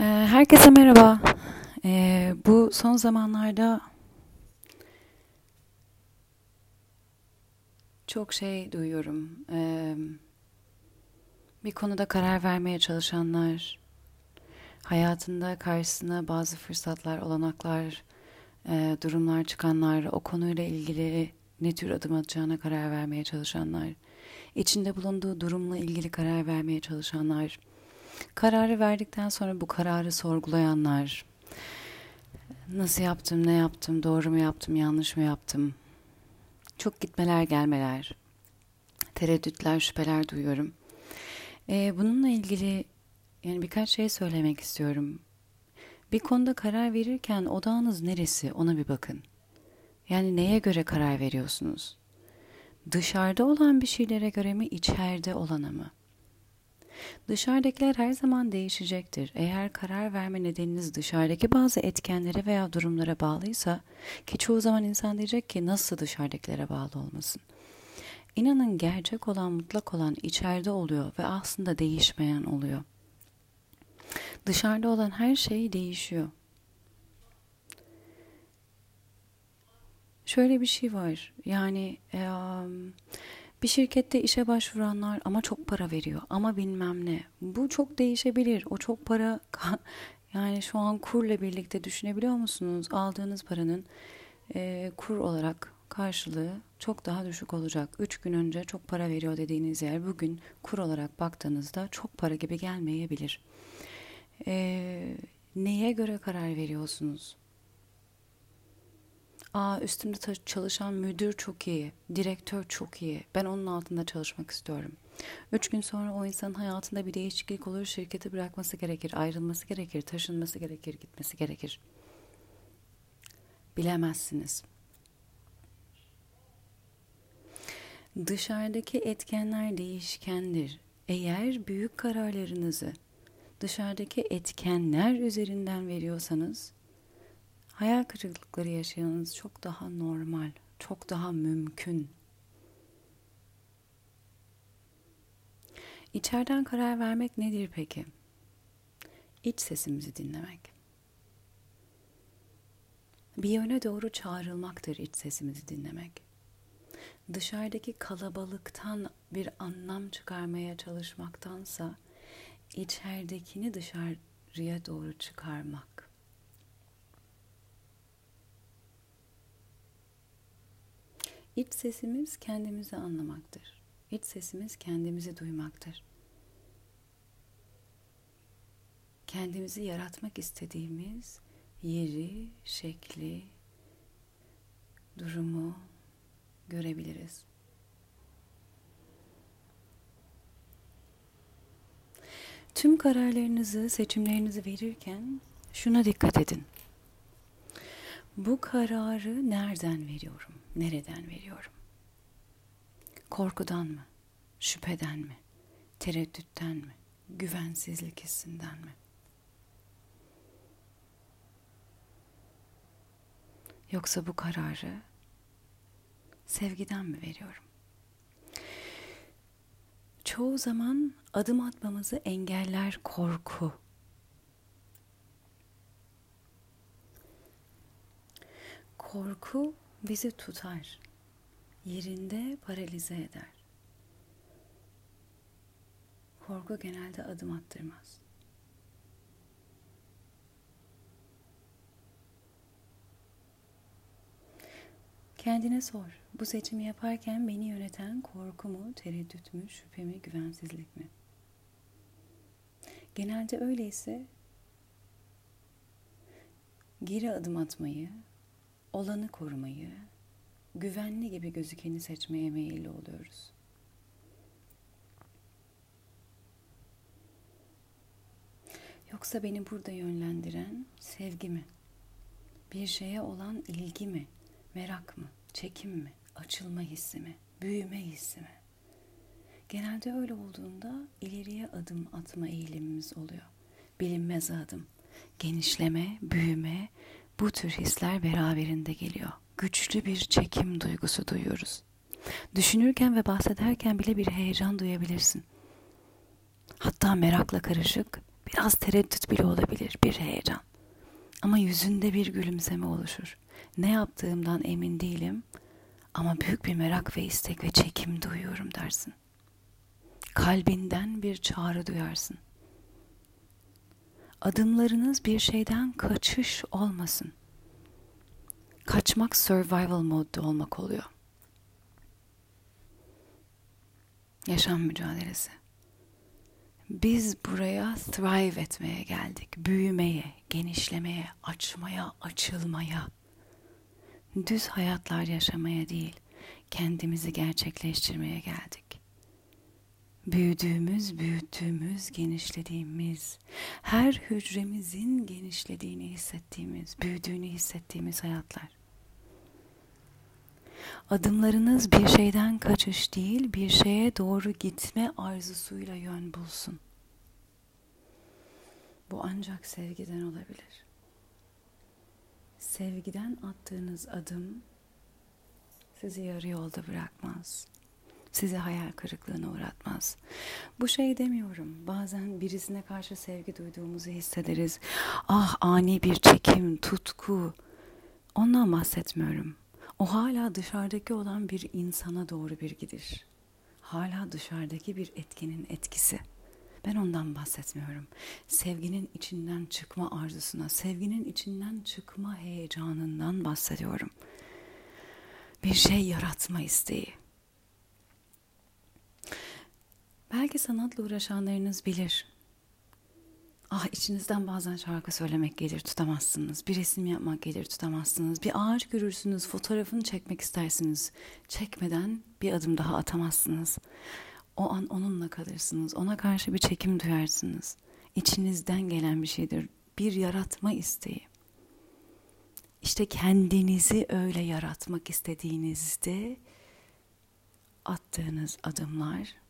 Ee, herkese merhaba. Ee, bu son zamanlarda çok şey duyuyorum. Ee, bir konuda karar vermeye çalışanlar, hayatında karşısına bazı fırsatlar, olanaklar, e, durumlar çıkanlar, o konuyla ilgili ne tür adım atacağına karar vermeye çalışanlar, içinde bulunduğu durumla ilgili karar vermeye çalışanlar, kararı verdikten sonra bu kararı sorgulayanlar, nasıl yaptım, ne yaptım, doğru mu yaptım, yanlış mı yaptım, çok gitmeler gelmeler, tereddütler, şüpheler duyuyorum. Ee, bununla ilgili yani birkaç şey söylemek istiyorum. Bir konuda karar verirken odağınız neresi ona bir bakın. Yani neye göre karar veriyorsunuz? Dışarıda olan bir şeylere göre mi, içeride olana mı? Dışarıdakiler her zaman değişecektir. Eğer karar verme nedeniniz dışarıdaki bazı etkenlere veya durumlara bağlıysa ki çoğu zaman insan diyecek ki nasıl dışarıdakilere bağlı olmasın. İnanın gerçek olan, mutlak olan içeride oluyor ve aslında değişmeyen oluyor. Dışarıda olan her şey değişiyor. Şöyle bir şey var. Yani e, bir şirkette işe başvuranlar ama çok para veriyor ama bilmem ne. Bu çok değişebilir. O çok para yani şu an kurla birlikte düşünebiliyor musunuz? Aldığınız paranın e, kur olarak karşılığı çok daha düşük olacak. Üç gün önce çok para veriyor dediğiniz yer bugün kur olarak baktığınızda çok para gibi gelmeyebilir. E, neye göre karar veriyorsunuz? Aa üstümde çalışan müdür çok iyi, direktör çok iyi. Ben onun altında çalışmak istiyorum. Üç gün sonra o insanın hayatında bir değişiklik olur, şirketi bırakması gerekir, ayrılması gerekir, taşınması gerekir, gitmesi gerekir. Bilemezsiniz. Dışarıdaki etkenler değişkendir. Eğer büyük kararlarınızı dışarıdaki etkenler üzerinden veriyorsanız hayal kırıklıkları yaşayanız çok daha normal, çok daha mümkün. İçeriden karar vermek nedir peki? İç sesimizi dinlemek. Bir yöne doğru çağrılmaktır iç sesimizi dinlemek. Dışarıdaki kalabalıktan bir anlam çıkarmaya çalışmaktansa içeridekini dışarıya doğru çıkarmak. İç sesimiz kendimizi anlamaktır. İç sesimiz kendimizi duymaktır. Kendimizi yaratmak istediğimiz yeri, şekli, durumu görebiliriz. Tüm kararlarınızı, seçimlerinizi verirken şuna dikkat edin. Bu kararı nereden veriyorum? Nereden veriyorum? Korkudan mı? Şüpheden mi? Tereddütten mi? Güvensizlik hissinden mi? Yoksa bu kararı sevgiden mi veriyorum? Çoğu zaman adım atmamızı engeller korku. Korku bizi tutar, yerinde paralize eder. Korku genelde adım attırmaz. Kendine sor. Bu seçimi yaparken beni yöneten korku mu, tereddüt mü, şüphe mi, güvensizlik mi? Genelde öyleyse geri adım atmayı, olanı korumayı, güvenli gibi gözükeni seçmeye meyilli oluyoruz. Yoksa beni burada yönlendiren sevgi mi? Bir şeye olan ilgi mi? Merak mı? Çekim mi? Açılma hissi mi? Büyüme hissi mi? Genelde öyle olduğunda ileriye adım atma eğilimimiz oluyor. Bilinmez adım, genişleme, büyüme, bu tür hisler beraberinde geliyor. Güçlü bir çekim duygusu duyuyoruz. Düşünürken ve bahsederken bile bir heyecan duyabilirsin. Hatta merakla karışık bir Biraz tereddüt bile olabilir, bir heyecan. Ama yüzünde bir gülümseme oluşur. Ne yaptığımdan emin değilim ama büyük bir merak ve istek ve çekim duyuyorum dersin. Kalbinden bir çağrı duyarsın. Adımlarınız bir şeyden kaçış olmasın. Kaçmak survival modda olmak oluyor. Yaşam mücadelesi. Biz buraya thrive etmeye geldik. Büyümeye, genişlemeye, açmaya, açılmaya. Düz hayatlar yaşamaya değil, kendimizi gerçekleştirmeye geldik. Büyüdüğümüz, büyüttüğümüz, genişlediğimiz, her hücremizin genişlediğini hissettiğimiz, büyüdüğünü hissettiğimiz hayatlar. Adımlarınız bir şeyden kaçış değil, bir şeye doğru gitme arzusuyla yön bulsun. Bu ancak sevgiden olabilir. Sevgiden attığınız adım sizi yarı yolda bırakmaz. Sizi hayal kırıklığına uğratmaz. Bu şey demiyorum. Bazen birisine karşı sevgi duyduğumuzu hissederiz. Ah ani bir çekim, tutku. Ondan bahsetmiyorum. O hala dışarıdaki olan bir insana doğru bir gidiş. Hala dışarıdaki bir etkinin etkisi. Ben ondan bahsetmiyorum. Sevginin içinden çıkma arzusuna, sevginin içinden çıkma heyecanından bahsediyorum. Bir şey yaratma isteği. Belki sanatla uğraşanlarınız bilir. Ah içinizden bazen şarkı söylemek gelir tutamazsınız. Bir resim yapmak gelir tutamazsınız. Bir ağaç görürsünüz fotoğrafını çekmek istersiniz. Çekmeden bir adım daha atamazsınız. O an onunla kalırsınız. Ona karşı bir çekim duyarsınız. İçinizden gelen bir şeydir. Bir yaratma isteği. İşte kendinizi öyle yaratmak istediğinizde attığınız adımlar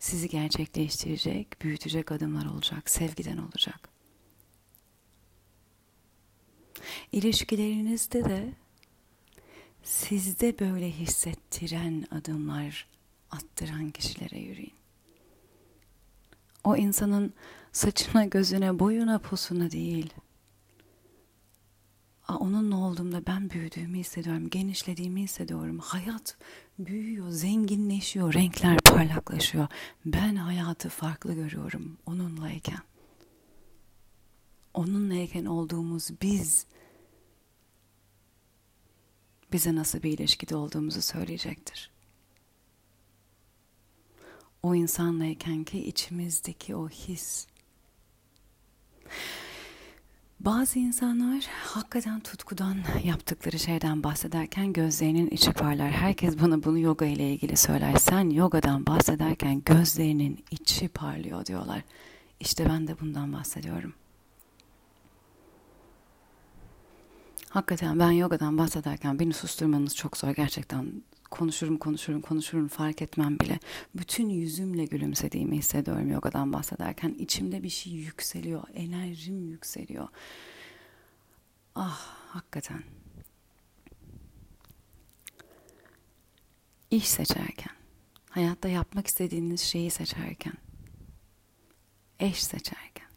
sizi gerçekleştirecek, büyütecek adımlar olacak, sevgiden olacak. İlişkilerinizde de sizde böyle hissettiren adımlar attıran kişilere yürüyün. O insanın saçına, gözüne, boyuna, posuna değil. Onunla olduğumda ben büyüdüğümü hissediyorum, genişlediğimi hissediyorum. Hayat büyüyor, zenginleşiyor, renkler parlaklaşıyor. Ben hayatı farklı görüyorum onunlayken. Onunlayken olduğumuz biz bize nasıl bir ilişkide olduğumuzu söyleyecektir. O insanlayken ki içimizdeki o his. Bazı insanlar hakikaten tutkudan yaptıkları şeyden bahsederken gözlerinin içi parlar. Herkes bana bunu yoga ile ilgili söyler. Sen yogadan bahsederken gözlerinin içi parlıyor diyorlar. İşte ben de bundan bahsediyorum. Hakikaten ben yogadan bahsederken beni susturmanız çok zor. Gerçekten konuşurum konuşurum konuşurum fark etmem bile. Bütün yüzümle gülümsediğimi hissediyorum yogadan bahsederken. içimde bir şey yükseliyor, enerjim yükseliyor. Ah hakikaten. İş seçerken, hayatta yapmak istediğiniz şeyi seçerken, eş seçerken,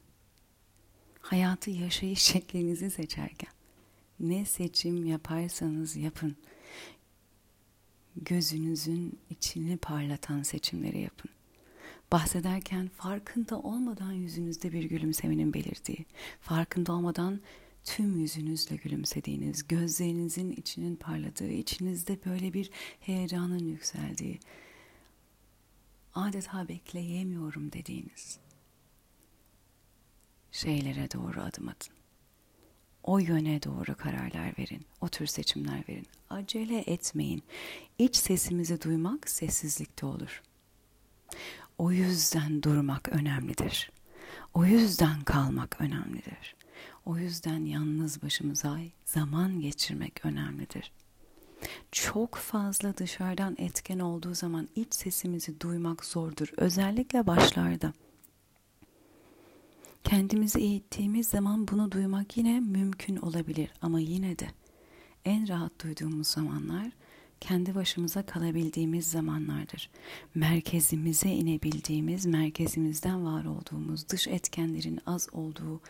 hayatı yaşayış şeklinizi seçerken, ne seçim yaparsanız yapın gözünüzün içini parlatan seçimleri yapın. Bahsederken farkında olmadan yüzünüzde bir gülümsemenin belirdiği, farkında olmadan tüm yüzünüzle gülümsediğiniz, gözlerinizin içinin parladığı, içinizde böyle bir heyecanın yükseldiği, adeta bekleyemiyorum dediğiniz şeylere doğru adım atın o yöne doğru kararlar verin. O tür seçimler verin. Acele etmeyin. İç sesimizi duymak sessizlikte olur. O yüzden durmak önemlidir. O yüzden kalmak önemlidir. O yüzden yalnız başımıza zaman geçirmek önemlidir. Çok fazla dışarıdan etken olduğu zaman iç sesimizi duymak zordur. Özellikle başlarda. Kendimizi eğittiğimiz zaman bunu duymak yine mümkün olabilir ama yine de en rahat duyduğumuz zamanlar kendi başımıza kalabildiğimiz zamanlardır. Merkezimize inebildiğimiz, merkezimizden var olduğumuz, dış etkenlerin az olduğu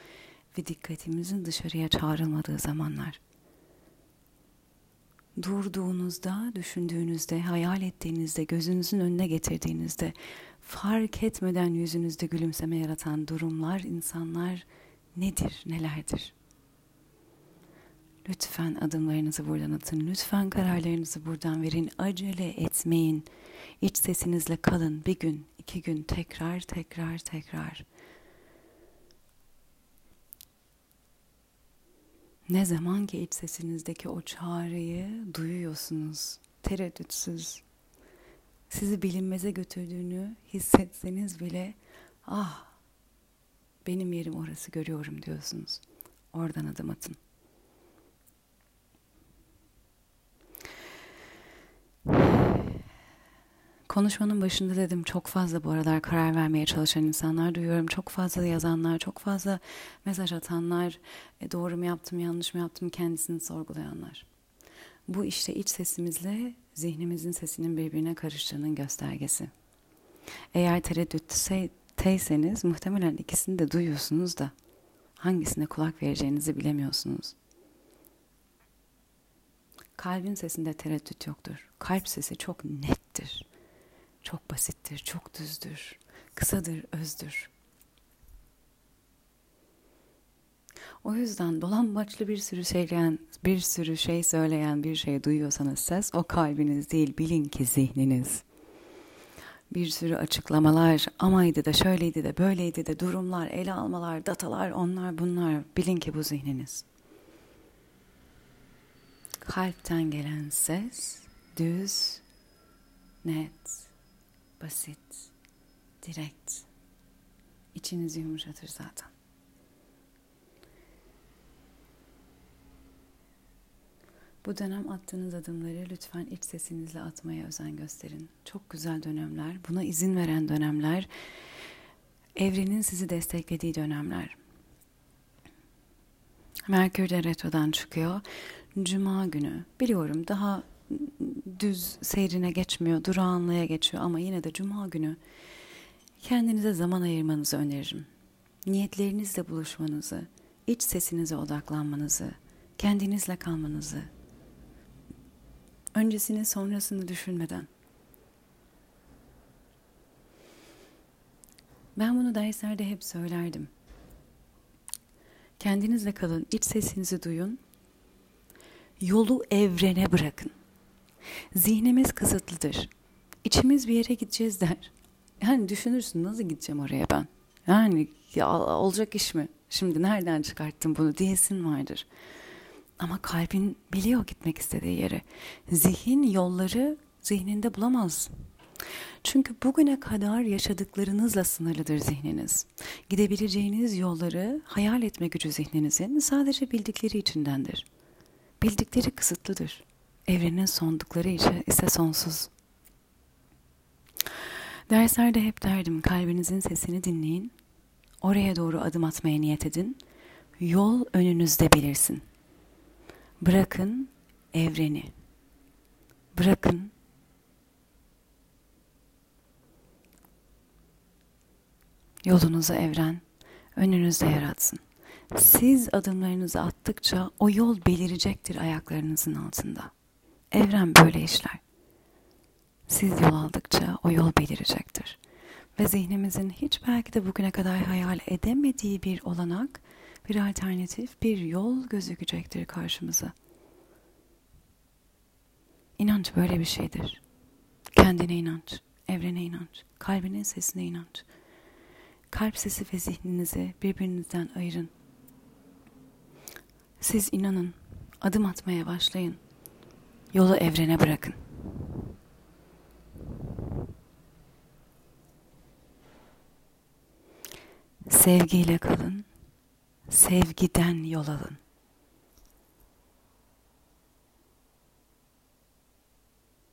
ve dikkatimizin dışarıya çağrılmadığı zamanlar. Durduğunuzda, düşündüğünüzde, hayal ettiğinizde, gözünüzün önüne getirdiğinizde, fark etmeden yüzünüzde gülümseme yaratan durumlar, insanlar nedir, nelerdir? Lütfen adımlarınızı buradan atın. Lütfen kararlarınızı buradan verin. Acele etmeyin. İç sesinizle kalın. Bir gün, iki gün tekrar, tekrar, tekrar. Ne zaman ki iç sesinizdeki o çağrıyı duyuyorsunuz, tereddütsüz, sizi bilinmeze götürdüğünü hissetseniz bile ah benim yerim orası görüyorum diyorsunuz. Oradan adım atın. Konuşmanın başında dedim çok fazla bu aralar karar vermeye çalışan insanlar duyuyorum. Çok fazla yazanlar, çok fazla mesaj atanlar, e, doğru mu yaptım, yanlış mı yaptım kendisini sorgulayanlar. Bu işte iç sesimizle zihnimizin sesinin birbirine karıştığının göstergesi. Eğer tereddütteyseniz muhtemelen ikisini de duyuyorsunuz da hangisine kulak vereceğinizi bilemiyorsunuz. Kalbin sesinde tereddüt yoktur. Kalp sesi çok nettir. Çok basittir, çok düzdür. Kısadır, özdür. O yüzden dolambaçlı bir sürü söyleyen, bir sürü şey söyleyen bir şey duyuyorsanız ses o kalbiniz değil, bilin ki zihniniz. Bir sürü açıklamalar, amaydı da şöyleydi de böyleydi de durumlar, ele almalar, datalar, onlar bunlar, bilin ki bu zihniniz. Kalpten gelen ses düz, net, basit, direkt. İçinizi yumuşatır zaten. Bu dönem attığınız adımları lütfen iç sesinizle atmaya özen gösterin. Çok güzel dönemler, buna izin veren dönemler, evrenin sizi desteklediği dönemler. Merkür de retrodan çıkıyor. Cuma günü biliyorum daha düz seyrine geçmiyor, durağanlığa geçiyor ama yine de cuma günü kendinize zaman ayırmanızı öneririm. Niyetlerinizle buluşmanızı, iç sesinize odaklanmanızı, kendinizle kalmanızı, öncesini sonrasını düşünmeden. Ben bunu derslerde hep söylerdim. Kendinizle kalın, iç sesinizi duyun, yolu evrene bırakın. Zihnimiz kısıtlıdır. İçimiz bir yere gideceğiz der. Yani düşünürsün nasıl gideceğim oraya ben? Yani ya, olacak iş mi? Şimdi nereden çıkarttım bunu diyesin vardır. Ama kalbin biliyor gitmek istediği yere. Zihin yolları zihninde bulamaz. Çünkü bugüne kadar yaşadıklarınızla sınırlıdır zihniniz. Gidebileceğiniz yolları hayal etme gücü zihninizin sadece bildikleri içindendir. Bildikleri kısıtlıdır. Evrenin sondukları ise sonsuz. Derslerde hep derdim kalbinizin sesini dinleyin. Oraya doğru adım atmaya niyet edin. Yol önünüzde belirsin. Bırakın evreni. Bırakın yolunuzu evren önünüzde yaratsın. Siz adımlarınızı attıkça o yol belirecektir ayaklarınızın altında. Evren böyle işler. Siz yol aldıkça o yol belirecektir. Ve zihnimizin hiç belki de bugüne kadar hayal edemediği bir olanak, bir alternatif, bir yol gözükecektir karşımıza. İnanç böyle bir şeydir. Kendine inanç, evrene inanç, kalbinin sesine inanç. Kalp sesi ve zihninizi birbirinizden ayırın. Siz inanın, adım atmaya başlayın. Yolu evrene bırakın. Sevgiyle kalın, sevgiden yol alın.